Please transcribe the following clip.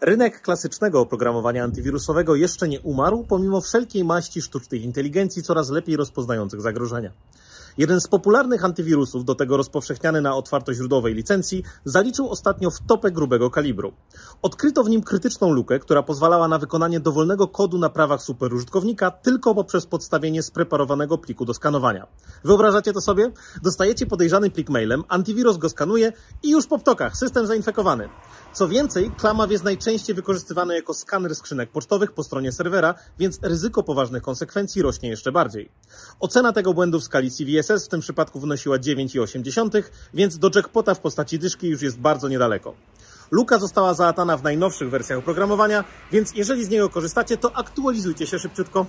Rynek klasycznego oprogramowania antywirusowego jeszcze nie umarł, pomimo wszelkiej maści sztucznej inteligencji coraz lepiej rozpoznających zagrożenia. Jeden z popularnych antywirusów, do tego rozpowszechniany na otwartoźródłowej licencji, zaliczył ostatnio wtopę grubego kalibru. Odkryto w nim krytyczną lukę, która pozwalała na wykonanie dowolnego kodu na prawach superużytkownika tylko poprzez podstawienie spreparowanego pliku do skanowania. Wyobrażacie to sobie? Dostajecie podejrzany plik mailem, antywirus go skanuje i już po ptokach, system zainfekowany. Co więcej, Klamaw jest najczęściej wykorzystywany jako skaner skrzynek pocztowych po stronie serwera, więc ryzyko poważnych konsekwencji rośnie jeszcze bardziej. Ocena tego błędu w skali CVSS w tym przypadku wynosiła 9,8, więc do jackpota w postaci dyszki już jest bardzo niedaleko. Luka została zaatana w najnowszych wersjach oprogramowania, więc jeżeli z niego korzystacie, to aktualizujcie się szybciutko.